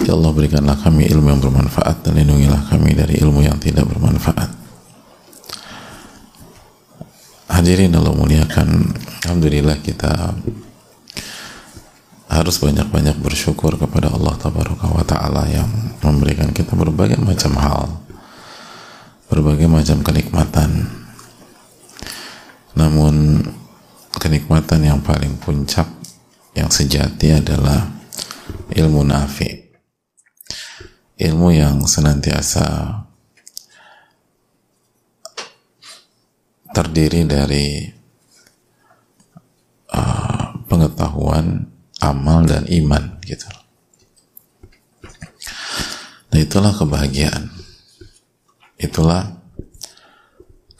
Ya Allah berikanlah kami ilmu yang bermanfaat dan lindungilah kami dari ilmu yang tidak bermanfaat. Hadirin Allah muliakan, Alhamdulillah kita harus banyak-banyak bersyukur kepada Allah Tabaraka wa Ta'ala yang memberikan kita berbagai macam hal, berbagai macam kenikmatan. Namun kenikmatan yang paling puncak, yang sejati adalah ilmu nafi' ilmu yang senantiasa terdiri dari uh, pengetahuan, amal dan iman gitu. Nah itulah kebahagiaan, itulah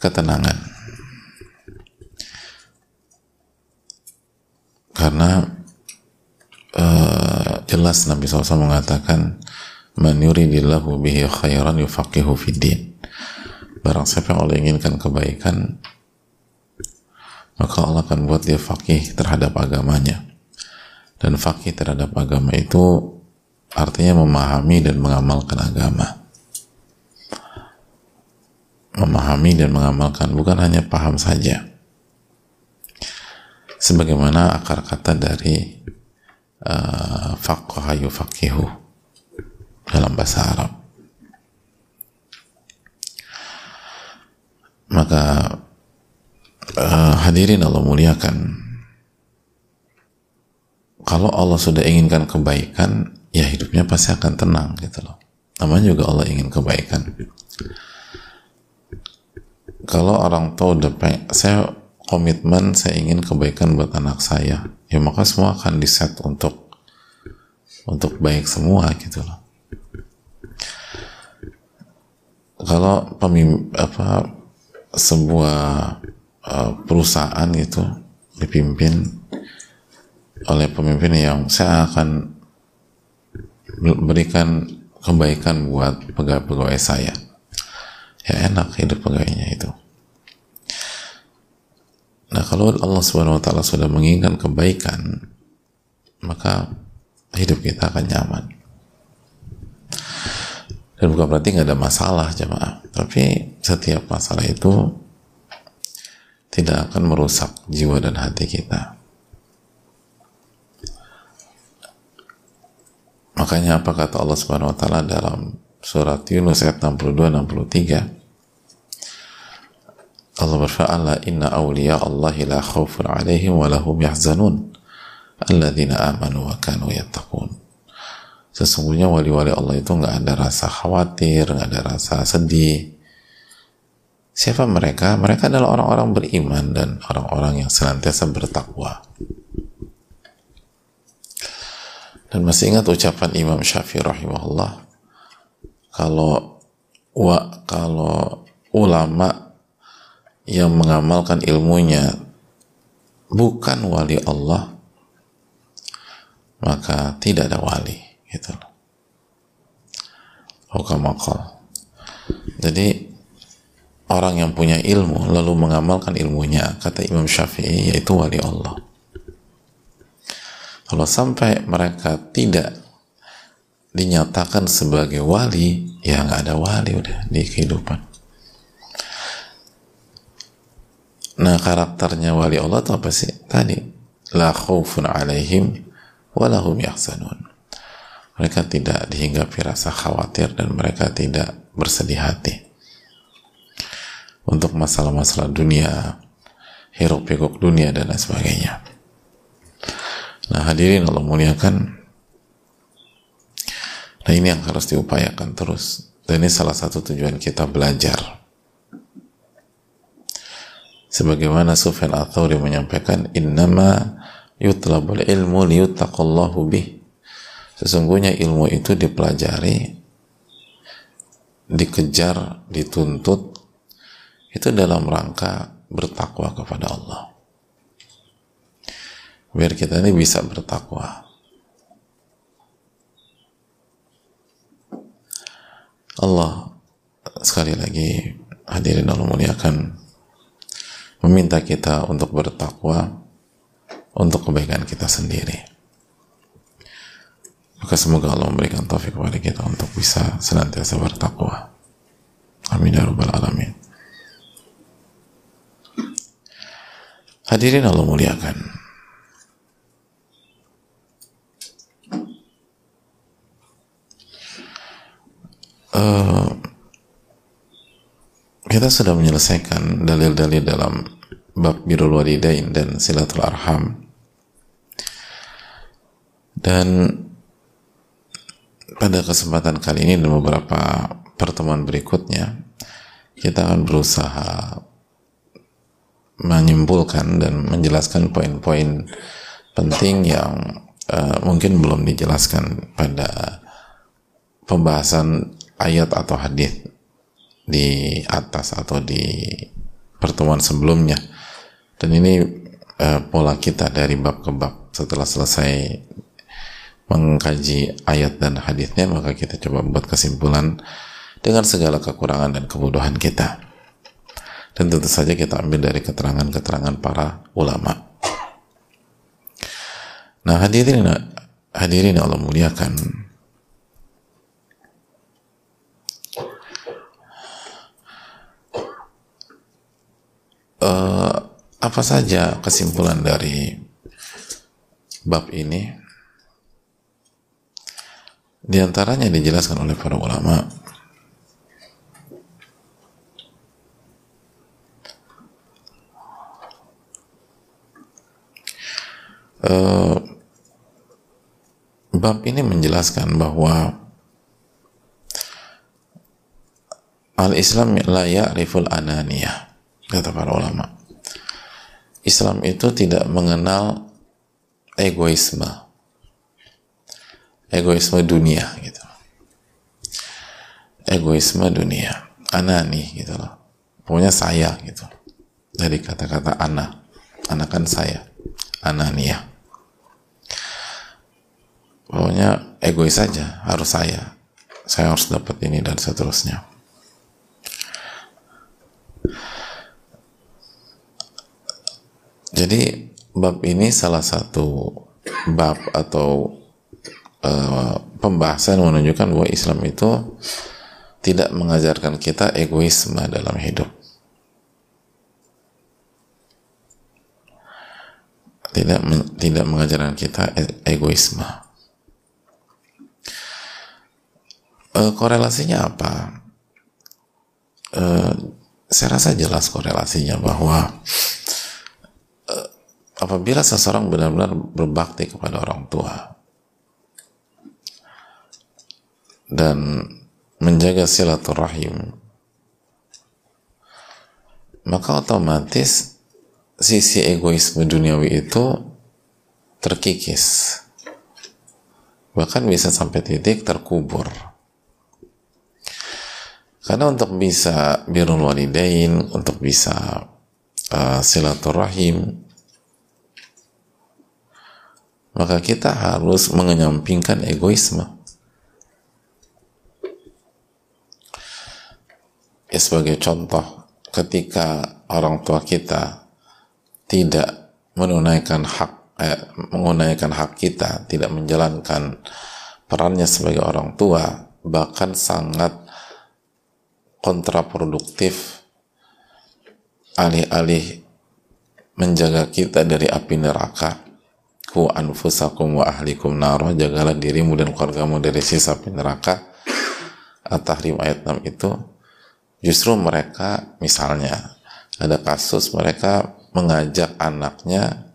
ketenangan. Karena uh, jelas Nabi SAW mengatakan man yuridillahu bihi khairan yufaqihu fiddin barang siapa yang Allah inginkan kebaikan maka Allah akan buat dia fakih terhadap agamanya. Dan fakih terhadap agama itu artinya memahami dan mengamalkan agama. Memahami dan mengamalkan bukan hanya paham saja. Sebagaimana akar kata dari uh, faqaha yufaqihu dalam bahasa Arab. Maka uh, hadirin Allah muliakan. Kalau Allah sudah inginkan kebaikan, ya hidupnya pasti akan tenang gitu loh. Namanya juga Allah ingin kebaikan. Kalau orang udah pengen, saya komitmen saya ingin kebaikan buat anak saya, ya maka semua akan diset untuk untuk baik semua gitu loh kalau pemim apa sebuah uh, perusahaan itu dipimpin oleh pemimpin yang saya akan berikan kebaikan buat pegawai-pegawai saya. Ya enak hidup pegawainya itu. Nah kalau Allah subhanahu wa ta'ala sudah menginginkan kebaikan maka hidup kita akan nyaman dan bukan berarti nggak ada masalah jemaah. Tapi setiap masalah itu tidak akan merusak jiwa dan hati kita. Makanya apa kata Allah subhanahu wa ta'ala dalam surat Yunus ayat 62 63 Allah berfa'ala inna awliya Allahi la khawfun alaihim wa lahum yahzanun. Alladzina amanu wa kanu yattaqun sesungguhnya wali-wali Allah itu nggak ada rasa khawatir, nggak ada rasa sedih. Siapa mereka? Mereka adalah orang-orang beriman dan orang-orang yang senantiasa bertakwa. Dan masih ingat ucapan Imam Syafi'i rahimahullah, kalau wa kalau ulama yang mengamalkan ilmunya bukan wali Allah, maka tidak ada wali gitu Hukamakal. Jadi orang yang punya ilmu lalu mengamalkan ilmunya kata Imam Syafi'i yaitu wali Allah. Kalau sampai mereka tidak dinyatakan sebagai wali, ya nggak ada wali udah di kehidupan. Nah karakternya wali Allah itu apa sih? Tadi la khaufun alaihim walahum yahzanun mereka tidak dihinggapi rasa khawatir dan mereka tidak bersedih hati. Untuk masalah-masalah dunia hiruk pikuk dunia dan lain sebagainya. Nah hadirin Allah muliakan. Nah ini yang harus diupayakan terus. Dan ini salah satu tujuan kita belajar. Sebagaimana Sufyan Athauri menyampaikan innama yutlabul ilmu liyuttaqallahu bih Sesungguhnya ilmu itu dipelajari dikejar, dituntut itu dalam rangka bertakwa kepada Allah. Biar kita ini bisa bertakwa. Allah sekali lagi hadirin Allah muliakan meminta kita untuk bertakwa untuk kebaikan kita sendiri. Maka semoga Allah memberikan taufik kepada kita untuk bisa senantiasa bertakwa. Amin ya rabbal alamin. Hadirin Allah muliakan. Uh, kita sudah menyelesaikan dalil-dalil dalam bab birrul walidain dan silatul arham dan pada kesempatan kali ini dan beberapa pertemuan berikutnya kita akan berusaha menyimpulkan dan menjelaskan poin-poin penting yang uh, mungkin belum dijelaskan pada pembahasan ayat atau hadis di atas atau di pertemuan sebelumnya. Dan ini uh, pola kita dari bab ke bab setelah selesai mengkaji ayat dan hadisnya maka kita coba buat kesimpulan dengan segala kekurangan dan kebodohan kita dan tentu saja kita ambil dari keterangan-keterangan para ulama. Nah hadirin hadirin Allah muliakan. Uh, apa saja kesimpulan dari bab ini? Di antaranya dijelaskan oleh para ulama. Uh, bab ini menjelaskan bahwa al-Islam la ya'riful ananiyah kata para ulama. Islam itu tidak mengenal egoisme egoisme dunia gitu. Egoisme dunia. Anani gitu loh. Pokoknya saya gitu. Dari kata-kata ana. Ana kan saya. Anania pokoknya egois saja harus saya. Saya harus dapat ini dan seterusnya. Jadi bab ini salah satu bab atau uh, pembahasan menunjukkan bahwa Islam itu tidak mengajarkan kita egoisme dalam hidup tidak tidak mengajarkan kita e, egoisme uh, korelasinya apa? Uh, saya rasa jelas korelasinya bahwa uh, apabila seseorang benar-benar berbakti kepada orang tua dan menjaga silaturahim. Maka otomatis sisi egoisme duniawi itu terkikis. Bahkan bisa sampai titik terkubur. Karena untuk bisa birrul walidain, untuk bisa uh, silaturahim, maka kita harus mengenyampingkan egoisme. Ya, sebagai contoh, ketika orang tua kita tidak menunaikan hak eh, menunaikan hak kita, tidak menjalankan perannya sebagai orang tua, bahkan sangat kontraproduktif alih-alih menjaga kita dari api neraka. Ku anfusakum wa ahlikum naro jagalah dirimu dan keluargamu dari sisa api neraka. At-Tahrim ayat 6 itu justru mereka misalnya ada kasus mereka mengajak anaknya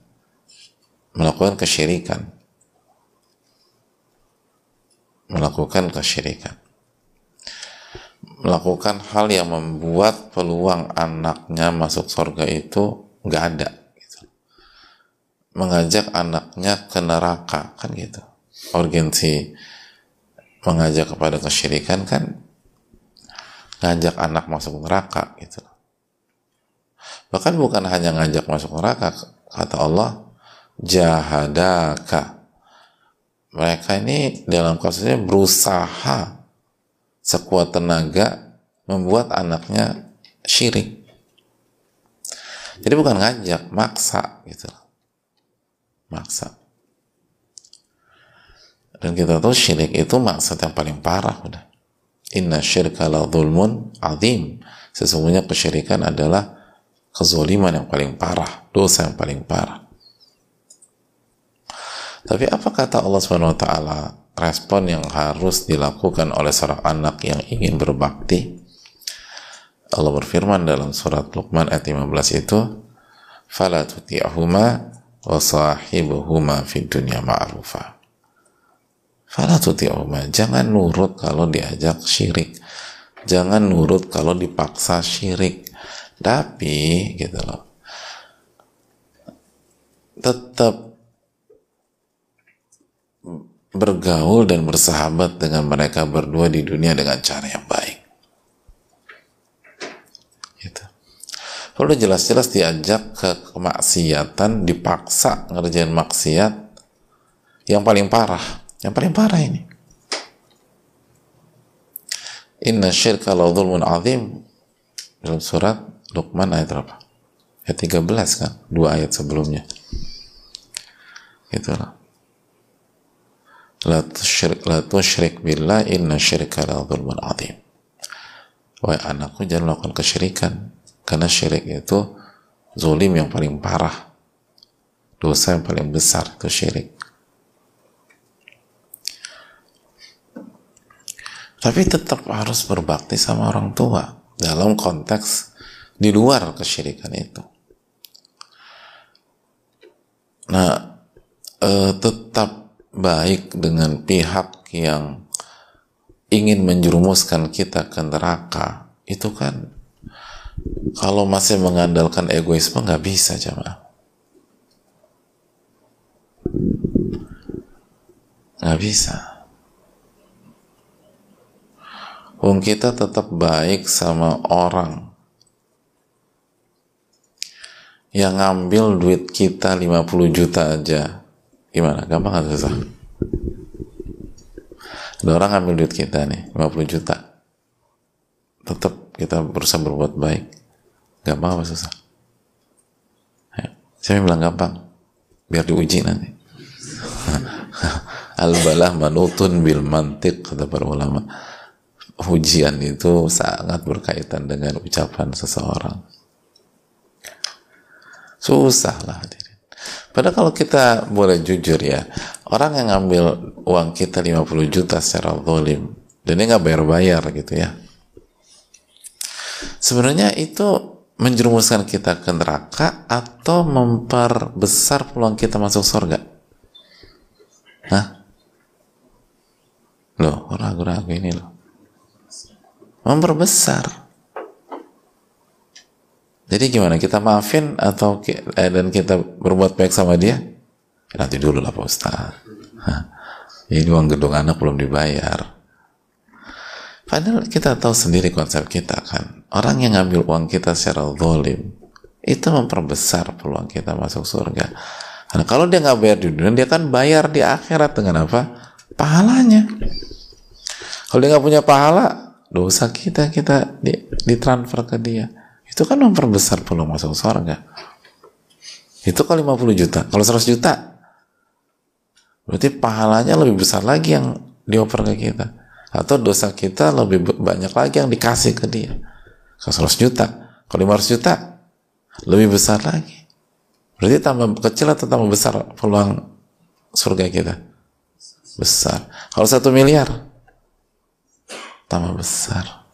melakukan kesyirikan. Melakukan kesyirikan. Melakukan hal yang membuat peluang anaknya masuk surga itu nggak ada gitu. mengajak anaknya ke neraka kan gitu. Urgensi mengajak kepada kesyirikan kan ngajak anak masuk neraka gitu. Bahkan bukan hanya ngajak masuk neraka kata Allah jahadaka. Mereka ini dalam kasusnya berusaha sekuat tenaga membuat anaknya syirik. Jadi bukan ngajak maksa gitu. Maksa. Dan kita tahu syirik itu maksud yang paling parah udah inna syirka la zulmun azim. Sesungguhnya kesyirikan adalah kezoliman yang paling parah dosa yang paling parah. Tapi apa kata Allah Subhanahu wa taala? Respon yang harus dilakukan oleh seorang anak yang ingin berbakti. Allah berfirman dalam surat Luqman ayat 15 itu fala tuti'huma wa sahibuhuma fid dunya fala tuti'huma jangan nurut kalau diajak syirik. Jangan nurut kalau dipaksa syirik. Tapi gitu loh. Tetap bergaul dan bersahabat dengan mereka berdua di dunia dengan cara yang baik. Gitu. Kalau jelas-jelas diajak ke kemaksiatan, dipaksa ngerjain maksiat, yang paling parah, yang paling parah ini. Inna syirka la zulmun azim dalam surat Luqman ayat berapa? Ayat 13 kan? Dua ayat sebelumnya. Itulah la tusyrik la billah inna syirka la dzulmun adzim wahai anakku jangan melakukan kesyirikan karena syirik itu zulim yang paling parah dosa yang paling besar itu syirik tapi tetap harus berbakti sama orang tua dalam konteks di luar kesyirikan itu. Nah eh, tetap baik dengan pihak yang ingin menjerumuskan kita ke neraka itu kan kalau masih mengandalkan egoisme nggak bisa jamaah nggak bisa Wong kita tetap baik sama orang yang ngambil duit kita 50 juta aja Gimana? Gampang atau susah? Ada orang ambil duit kita nih, 50 juta. Tetap kita berusaha berbuat baik. Gampang apa susah? Ya. Saya bilang gampang. Biar diuji nanti. Al-balah manutun bil mantik, kata para ulama. Ujian itu sangat berkaitan dengan ucapan seseorang. Susah lah. Padahal kalau kita boleh jujur ya, orang yang ngambil uang kita 50 juta secara zalim dan dia nggak bayar-bayar gitu ya. Sebenarnya itu menjerumuskan kita ke neraka atau memperbesar peluang kita masuk surga? Hah? Loh, ragu-ragu ini loh. Memperbesar. Jadi gimana? Kita maafin atau eh, dan kita berbuat baik sama dia? Nanti dulu lah Pak Ustaz. Ini uang gedung anak belum dibayar. Padahal kita tahu sendiri konsep kita kan. Orang yang ngambil uang kita secara zalim itu memperbesar peluang kita masuk surga. Karena kalau dia nggak bayar di dunia, dia kan bayar di akhirat dengan apa? Pahalanya. Kalau dia nggak punya pahala, dosa kita kita ditransfer ke dia. Itu kan memperbesar peluang masuk surga. Itu kalau 50 juta. Kalau 100 juta berarti pahalanya lebih besar lagi yang dioper ke kita. Atau dosa kita lebih banyak lagi yang dikasih ke dia. Kalau 100 juta kalau 500 juta lebih besar lagi. Berarti tambah kecil atau tambah besar peluang surga kita? Besar. Kalau satu miliar tambah besar.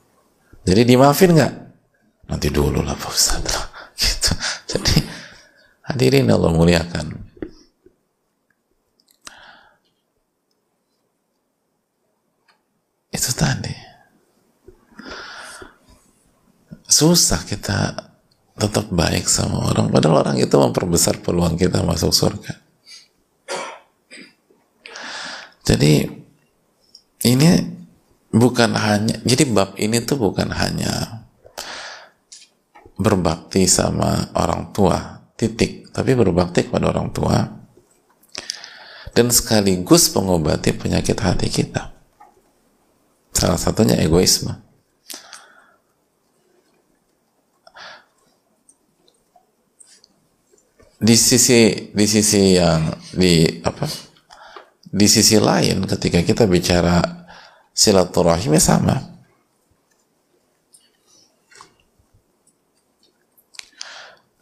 Jadi dimaafin nggak? Nanti dulu lah Pak Ustaz gitu. jadi hadirin Allah muliakan. Itu tadi. Susah kita tetap baik sama orang padahal orang itu memperbesar peluang kita masuk surga. Jadi ini bukan hanya jadi bab ini tuh bukan hanya berbakti sama orang tua titik tapi berbakti kepada orang tua. Dan sekaligus mengobati penyakit hati kita. Salah satunya egoisme. Di sisi di sisi yang di apa di sisi lain ketika kita bicara silaturahimnya sama.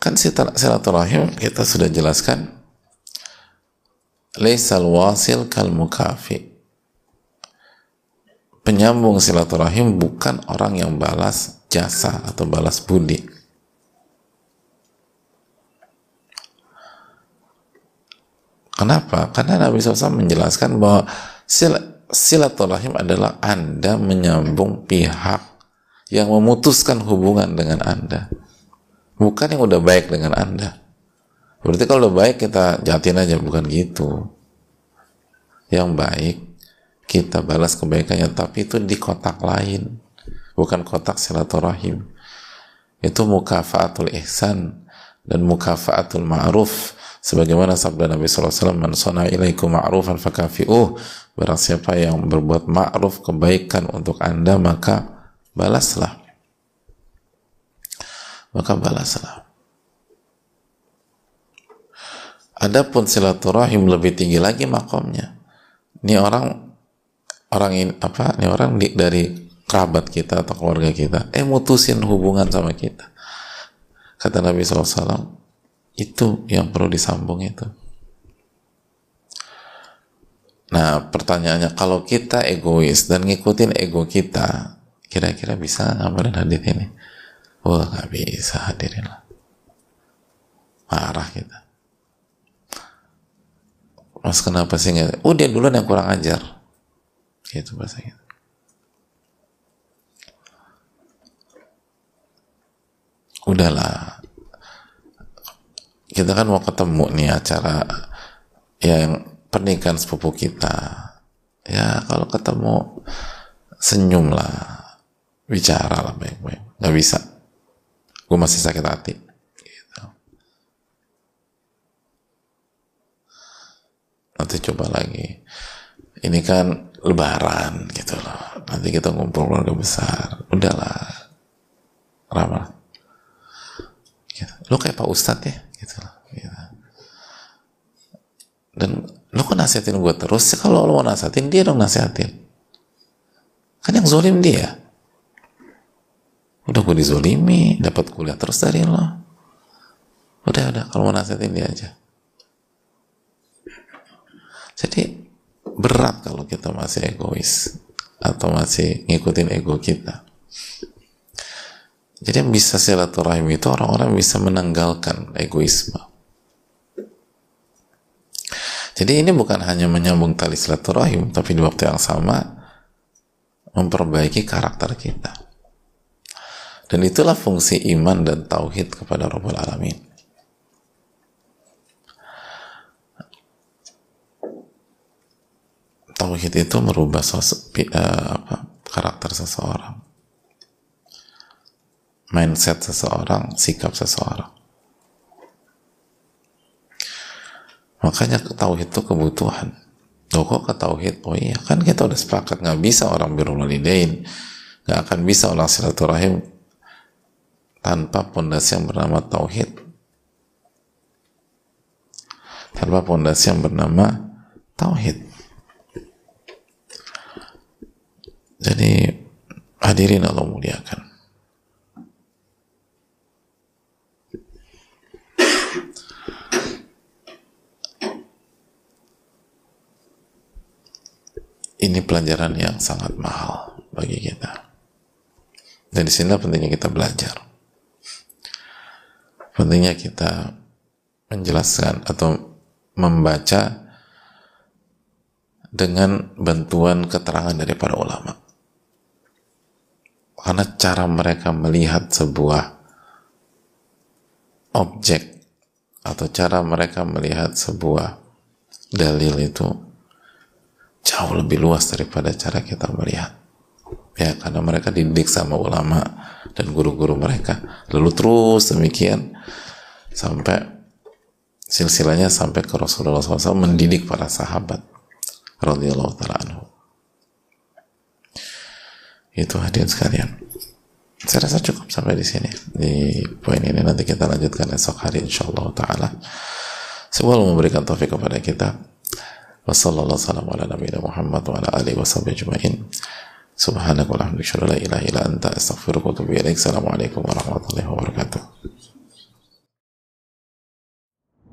Kan silaturahim kita sudah jelaskan Laisal wasil kal mukafi Penyambung silaturahim bukan orang yang balas jasa atau balas budi. Kenapa? Karena Nabi SAW menjelaskan bahwa silaturahim adalah Anda menyambung pihak yang memutuskan hubungan dengan Anda. Bukan yang udah baik dengan Anda. Berarti kalau udah baik kita jahatin aja, bukan gitu. Yang baik kita balas kebaikannya, tapi itu di kotak lain. Bukan kotak silaturahim. Itu mukafaatul ihsan dan mukafaatul ma'ruf sebagaimana sabda Nabi SAW man sona ilaikum ma'rufan fakafi'uh barang siapa yang berbuat ma'ruf kebaikan untuk anda maka balaslah maka balaslah Adapun silaturahim lebih tinggi lagi makomnya. Ini orang orang ini apa? Ini orang di, dari kerabat kita atau keluarga kita, eh mutusin hubungan sama kita. Kata Nabi SAW, itu yang perlu disambung itu. Nah, pertanyaannya, kalau kita egois dan ngikutin ego kita, kira-kira bisa ngapain hadis ini? Wah, nggak bisa hadirin lah. Marah kita. Mas kenapa sih nggak? Oh dia duluan yang kurang ajar. Gitu bahasa gitu. Udahlah, kita kan mau ketemu nih acara yang pernikahan sepupu kita. Ya kalau ketemu senyum lah. Bicara lah baik-baik. Nggak bisa. Gue masih sakit hati. Gitu. nanti coba lagi. Ini kan lebaran gitu loh. Nanti kita ngumpul keluarga besar. Udahlah. Ramah. Lo kayak pak ustadz ya? Gitu loh gitu. dan lo kok nasihatin gue terus sih? Kalau lo mau nasihatin dia dong nasihatin kan yang zolim dia. Udah gue dizolimi dapat kuliah terus dari lo. Udah udah. Kalau mau nasihatin dia aja. Jadi berat kalau kita masih egois atau masih ngikutin ego kita jadi yang bisa silaturahim itu orang-orang bisa menanggalkan egoisme. Jadi ini bukan hanya menyambung tali silaturahim, tapi di waktu yang sama memperbaiki karakter kita. Dan itulah fungsi iman dan tauhid kepada Rabbul Alamin. Tauhid itu merubah sosok, uh, apa, karakter seseorang mindset seseorang, sikap seseorang. Makanya tauhid itu kebutuhan. Loh kok ke tauhid? Oh iya, kan kita udah sepakat nggak bisa orang birrul nggak akan bisa orang silaturahim tanpa pondasi yang bernama tauhid. Tanpa pondasi yang bernama tauhid. Jadi hadirin Allah muliakan. Ini pelajaran yang sangat mahal bagi kita. Dan di sini pentingnya kita belajar. Pentingnya kita menjelaskan atau membaca dengan bantuan keterangan dari para ulama. Karena cara mereka melihat sebuah objek atau cara mereka melihat sebuah dalil itu jauh lebih luas daripada cara kita melihat. ya karena mereka dididik sama ulama dan guru-guru mereka. Lalu terus demikian sampai silsilahnya sampai ke Rasulullah SAW mendidik para sahabat radhiyallahu taala anhu. Itu hadirin sekalian. Saya rasa cukup sampai di sini. Di poin ini nanti kita lanjutkan esok hari insyaallah taala. Semoga memberikan taufik kepada kita Assalamualaikum warahmatullahi wabarakatuh.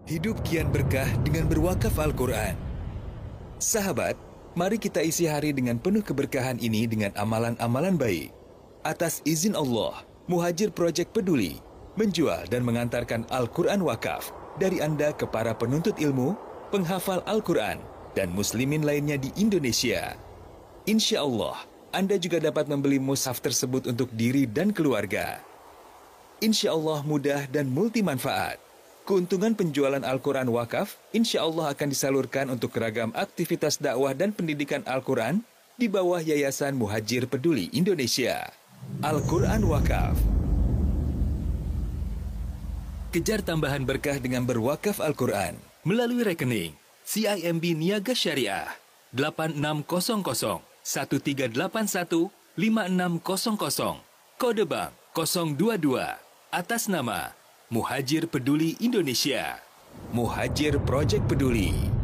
Hidup kian berkah dengan berwakaf Al-Quran. Sahabat, mari kita isi hari dengan penuh keberkahan ini dengan amalan-amalan baik. Atas izin Allah, Muhajir Project Peduli menjual dan mengantarkan Al-Quran wakaf dari Anda ke para penuntut ilmu, penghafal Al-Quran, dan muslimin lainnya di Indonesia. Insya Allah, anda juga dapat membeli mushaf tersebut untuk diri dan keluarga. Insya Allah mudah dan multi manfaat. Keuntungan penjualan Al-Quran wakaf, insya Allah akan disalurkan untuk ragam aktivitas dakwah dan pendidikan Al-Quran di bawah Yayasan Muhajir Peduli Indonesia. Al-Quran Wakaf Kejar tambahan berkah dengan berwakaf Al-Quran melalui rekening CIMB Niaga Syariah. 8600 1381 5600 kode bank 022 atas nama Muhajir Peduli Indonesia. Muhajir Project Peduli